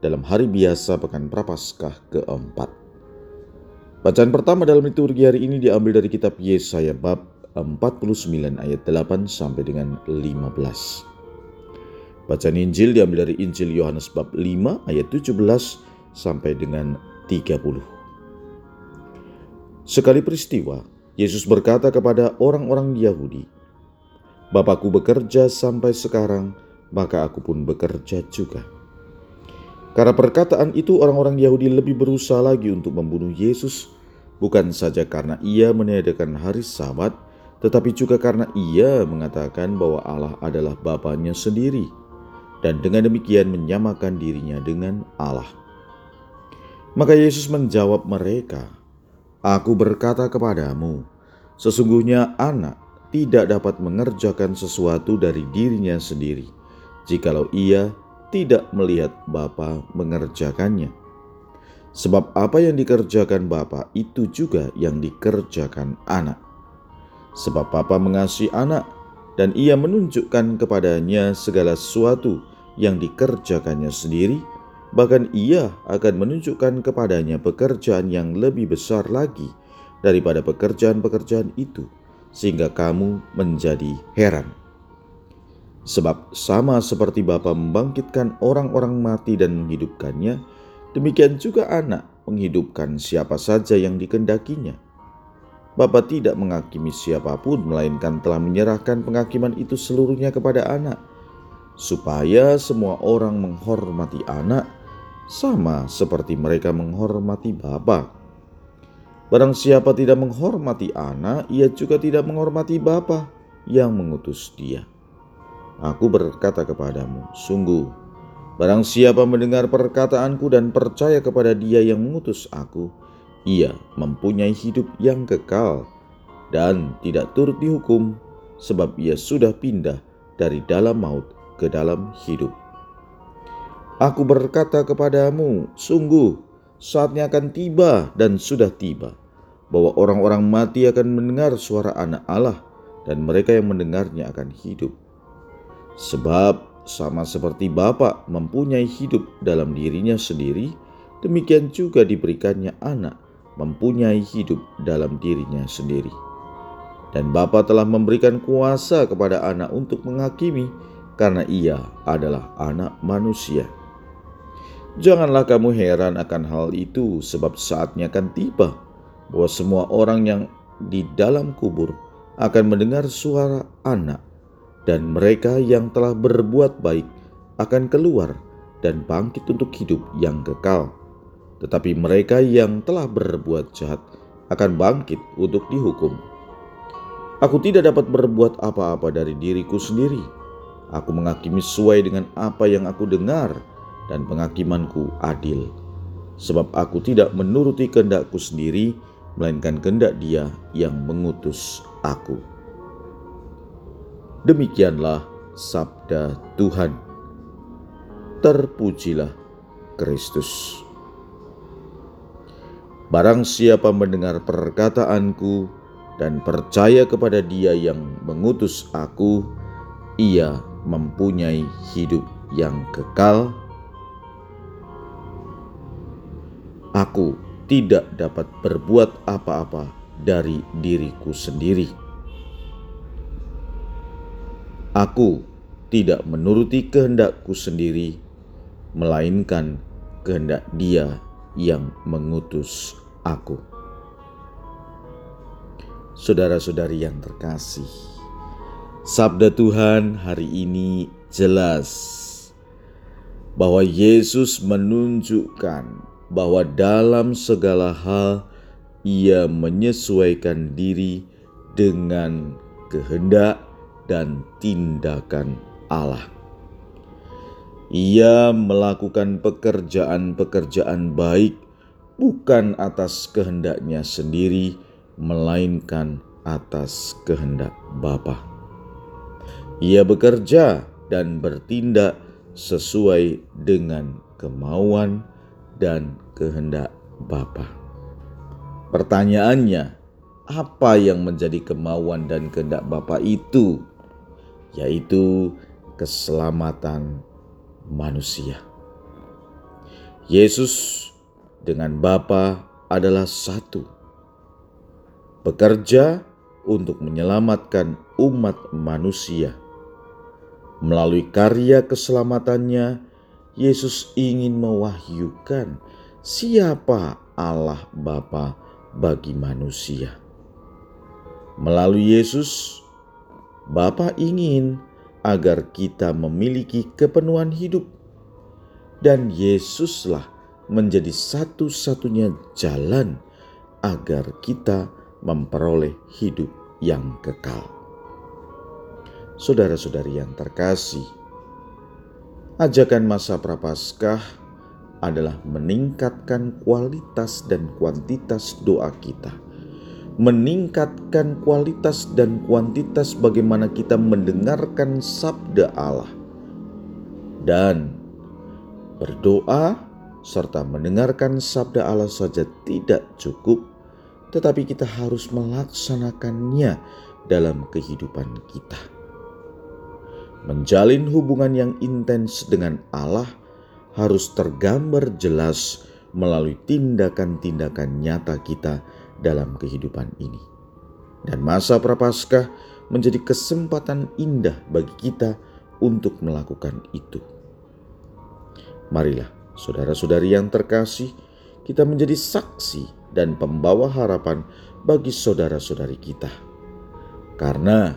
dalam hari biasa Pekan Prapaskah keempat. Bacaan pertama dalam liturgi hari ini diambil dari kitab Yesaya bab 49 ayat 8 sampai dengan 15. Bacaan Injil diambil dari Injil Yohanes bab 5 ayat 17 sampai dengan 30. Sekali peristiwa, Yesus berkata kepada orang-orang Yahudi, Bapakku bekerja sampai sekarang, maka aku pun bekerja juga. Karena perkataan itu orang-orang Yahudi lebih berusaha lagi untuk membunuh Yesus, bukan saja karena ia meniadakan hari sabat, tetapi juga karena ia mengatakan bahwa Allah adalah Bapaknya sendiri, dan dengan demikian menyamakan dirinya dengan Allah. Maka Yesus menjawab mereka, Aku berkata kepadamu, sesungguhnya anak tidak dapat mengerjakan sesuatu dari dirinya sendiri, jikalau ia tidak melihat Bapa mengerjakannya. Sebab apa yang dikerjakan Bapa itu juga yang dikerjakan anak. Sebab Bapa mengasihi anak dan ia menunjukkan kepadanya segala sesuatu yang dikerjakannya sendiri, bahkan ia akan menunjukkan kepadanya pekerjaan yang lebih besar lagi daripada pekerjaan-pekerjaan itu, sehingga kamu menjadi heran. Sebab sama seperti Bapa membangkitkan orang-orang mati dan menghidupkannya, demikian juga anak menghidupkan siapa saja yang dikendakinya. Bapa tidak menghakimi siapa pun, melainkan telah menyerahkan penghakiman itu seluruhnya kepada anak, supaya semua orang menghormati anak sama seperti mereka menghormati Bapa. Barang siapa tidak menghormati anak, ia juga tidak menghormati Bapa yang mengutus dia. Aku berkata kepadamu, sungguh, barang siapa mendengar perkataanku dan percaya kepada dia yang mengutus aku, ia mempunyai hidup yang kekal dan tidak turut dihukum, sebab ia sudah pindah dari dalam maut ke dalam hidup. Aku berkata kepadamu, sungguh, saatnya akan tiba dan sudah tiba, bahwa orang-orang mati akan mendengar suara anak Allah, dan mereka yang mendengarnya akan hidup. Sebab sama seperti Bapa mempunyai hidup dalam dirinya sendiri, demikian juga diberikannya anak mempunyai hidup dalam dirinya sendiri. Dan Bapa telah memberikan kuasa kepada anak untuk menghakimi karena ia adalah anak manusia. Janganlah kamu heran akan hal itu sebab saatnya akan tiba bahwa semua orang yang di dalam kubur akan mendengar suara anak dan mereka yang telah berbuat baik akan keluar dan bangkit untuk hidup yang kekal. Tetapi mereka yang telah berbuat jahat akan bangkit untuk dihukum. Aku tidak dapat berbuat apa-apa dari diriku sendiri. Aku menghakimi sesuai dengan apa yang aku dengar dan penghakimanku adil. Sebab aku tidak menuruti kehendakku sendiri, melainkan kehendak dia yang mengutus aku. Demikianlah sabda Tuhan. Terpujilah Kristus. Barang siapa mendengar perkataanku dan percaya kepada Dia yang mengutus Aku, ia mempunyai hidup yang kekal. Aku tidak dapat berbuat apa-apa dari diriku sendiri Aku tidak menuruti kehendakku sendiri, melainkan kehendak Dia yang mengutus aku. Saudara-saudari yang terkasih, sabda Tuhan hari ini jelas bahwa Yesus menunjukkan bahwa dalam segala hal Ia menyesuaikan diri dengan kehendak dan tindakan Allah. Ia melakukan pekerjaan-pekerjaan baik bukan atas kehendaknya sendiri, melainkan atas kehendak Bapa. Ia bekerja dan bertindak sesuai dengan kemauan dan kehendak Bapa. Pertanyaannya, apa yang menjadi kemauan dan kehendak Bapa itu? Yaitu keselamatan manusia. Yesus dengan Bapa adalah satu. Bekerja untuk menyelamatkan umat manusia. Melalui karya keselamatannya, Yesus ingin mewahyukan siapa Allah Bapa bagi manusia. Melalui Yesus, Bapa ingin agar kita memiliki kepenuhan hidup. Dan Yesuslah menjadi satu-satunya jalan agar kita memperoleh hidup yang kekal. Saudara-saudari yang terkasih, ajakan masa prapaskah adalah meningkatkan kualitas dan kuantitas doa kita meningkatkan kualitas dan kuantitas bagaimana kita mendengarkan sabda Allah. Dan berdoa serta mendengarkan sabda Allah saja tidak cukup tetapi kita harus melaksanakannya dalam kehidupan kita. Menjalin hubungan yang intens dengan Allah harus tergambar jelas melalui tindakan-tindakan nyata kita dalam kehidupan ini. Dan masa prapaskah menjadi kesempatan indah bagi kita untuk melakukan itu. Marilah, saudara-saudari yang terkasih, kita menjadi saksi dan pembawa harapan bagi saudara-saudari kita. Karena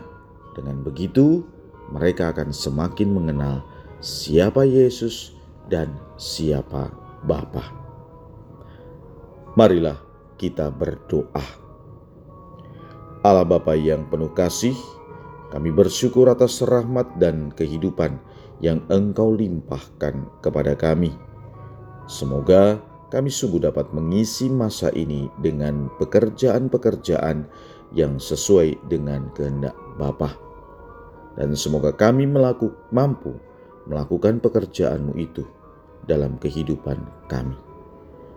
dengan begitu, mereka akan semakin mengenal siapa Yesus dan siapa Bapa. Marilah kita berdoa. Allah Bapa yang penuh kasih, kami bersyukur atas rahmat dan kehidupan yang Engkau limpahkan kepada kami. Semoga kami sungguh dapat mengisi masa ini dengan pekerjaan-pekerjaan yang sesuai dengan kehendak Bapa. Dan semoga kami melaku, mampu melakukan pekerjaanmu itu dalam kehidupan kami.